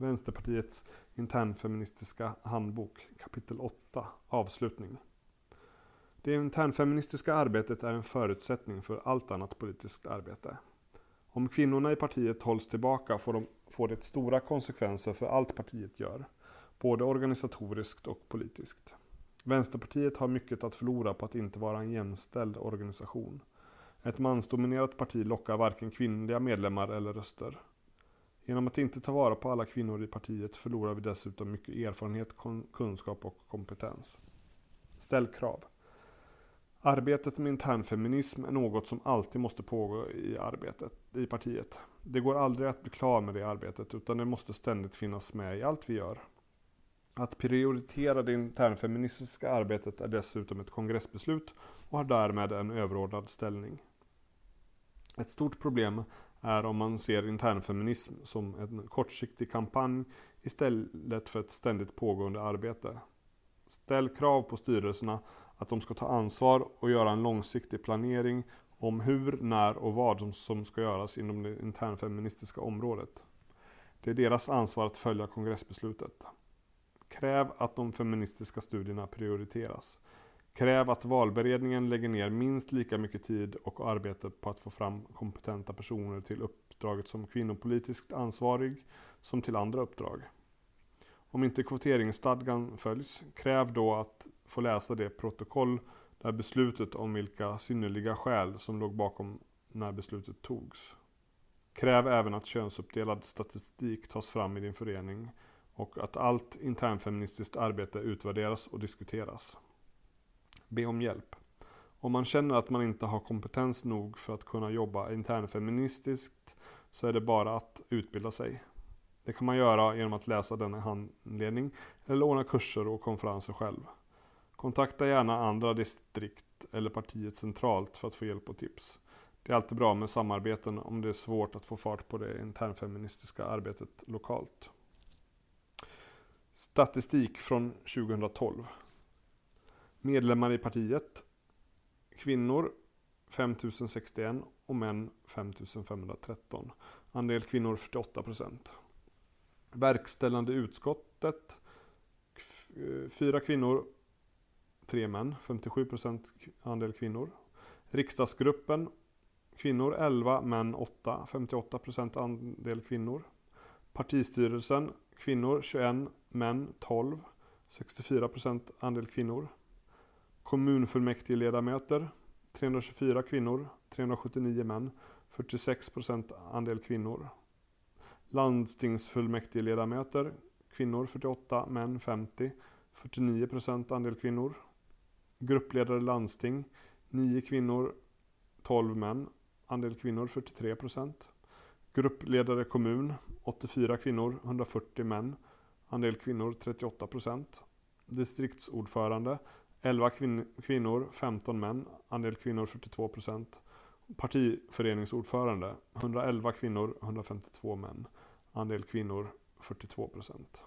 Vänsterpartiets internfeministiska handbok kapitel 8 Avslutning. Det internfeministiska arbetet är en förutsättning för allt annat politiskt arbete. Om kvinnorna i partiet hålls tillbaka får, de, får det stora konsekvenser för allt partiet gör, både organisatoriskt och politiskt. Vänsterpartiet har mycket att förlora på att inte vara en jämställd organisation. Ett mansdominerat parti lockar varken kvinnliga medlemmar eller röster. Genom att inte ta vara på alla kvinnor i partiet förlorar vi dessutom mycket erfarenhet, kunskap och kompetens. Ställ krav. Arbetet med internfeminism är något som alltid måste pågå i, arbetet, i partiet. Det går aldrig att bli klar med det arbetet utan det måste ständigt finnas med i allt vi gör. Att prioritera det internfeministiska arbetet är dessutom ett kongressbeslut och har därmed en överordnad ställning. Ett stort problem är om man ser internfeminism som en kortsiktig kampanj istället för ett ständigt pågående arbete. Ställ krav på styrelserna att de ska ta ansvar och göra en långsiktig planering om hur, när och vad som ska göras inom det internfeministiska området. Det är deras ansvar att följa kongressbeslutet. Kräv att de feministiska studierna prioriteras. Kräv att valberedningen lägger ner minst lika mycket tid och arbete på att få fram kompetenta personer till uppdraget som kvinnopolitiskt ansvarig som till andra uppdrag. Om inte kvoteringsstadgan följs, kräv då att få läsa det protokoll där beslutet om vilka synnerliga skäl som låg bakom när beslutet togs. Kräv även att könsuppdelad statistik tas fram i din förening och att allt internfeministiskt arbete utvärderas och diskuteras. Be om hjälp. Om man känner att man inte har kompetens nog för att kunna jobba internfeministiskt så är det bara att utbilda sig. Det kan man göra genom att läsa denna handledning eller ordna kurser och konferenser själv. Kontakta gärna andra distrikt eller partiet centralt för att få hjälp och tips. Det är alltid bra med samarbeten om det är svårt att få fart på det internfeministiska arbetet lokalt. Statistik från 2012. Medlemmar i partiet. Kvinnor 5061 och män 5513. Andel kvinnor 48 procent. Verkställande utskottet. Eh, fyra kvinnor, tre män, 57 procent andel kvinnor. Riksdagsgruppen kvinnor 11, män 8, 58 procent andel kvinnor. Partistyrelsen kvinnor 21, män 12, 64 procent andel kvinnor. Kommunfullmäktigeledamöter 324 kvinnor, 379 män, 46 procent andel kvinnor. Landstingsfullmäktigeledamöter kvinnor 48, män 50, 49 procent andel kvinnor. Gruppledare landsting 9 kvinnor, 12 män, andel kvinnor 43 procent. Gruppledare kommun 84 kvinnor, 140 män, andel kvinnor 38 procent. Distriktsordförande 11 kvin kvinnor, 15 män, andel kvinnor 42 procent. Partiföreningsordförande 111 kvinnor, 152 män, andel kvinnor 42 procent.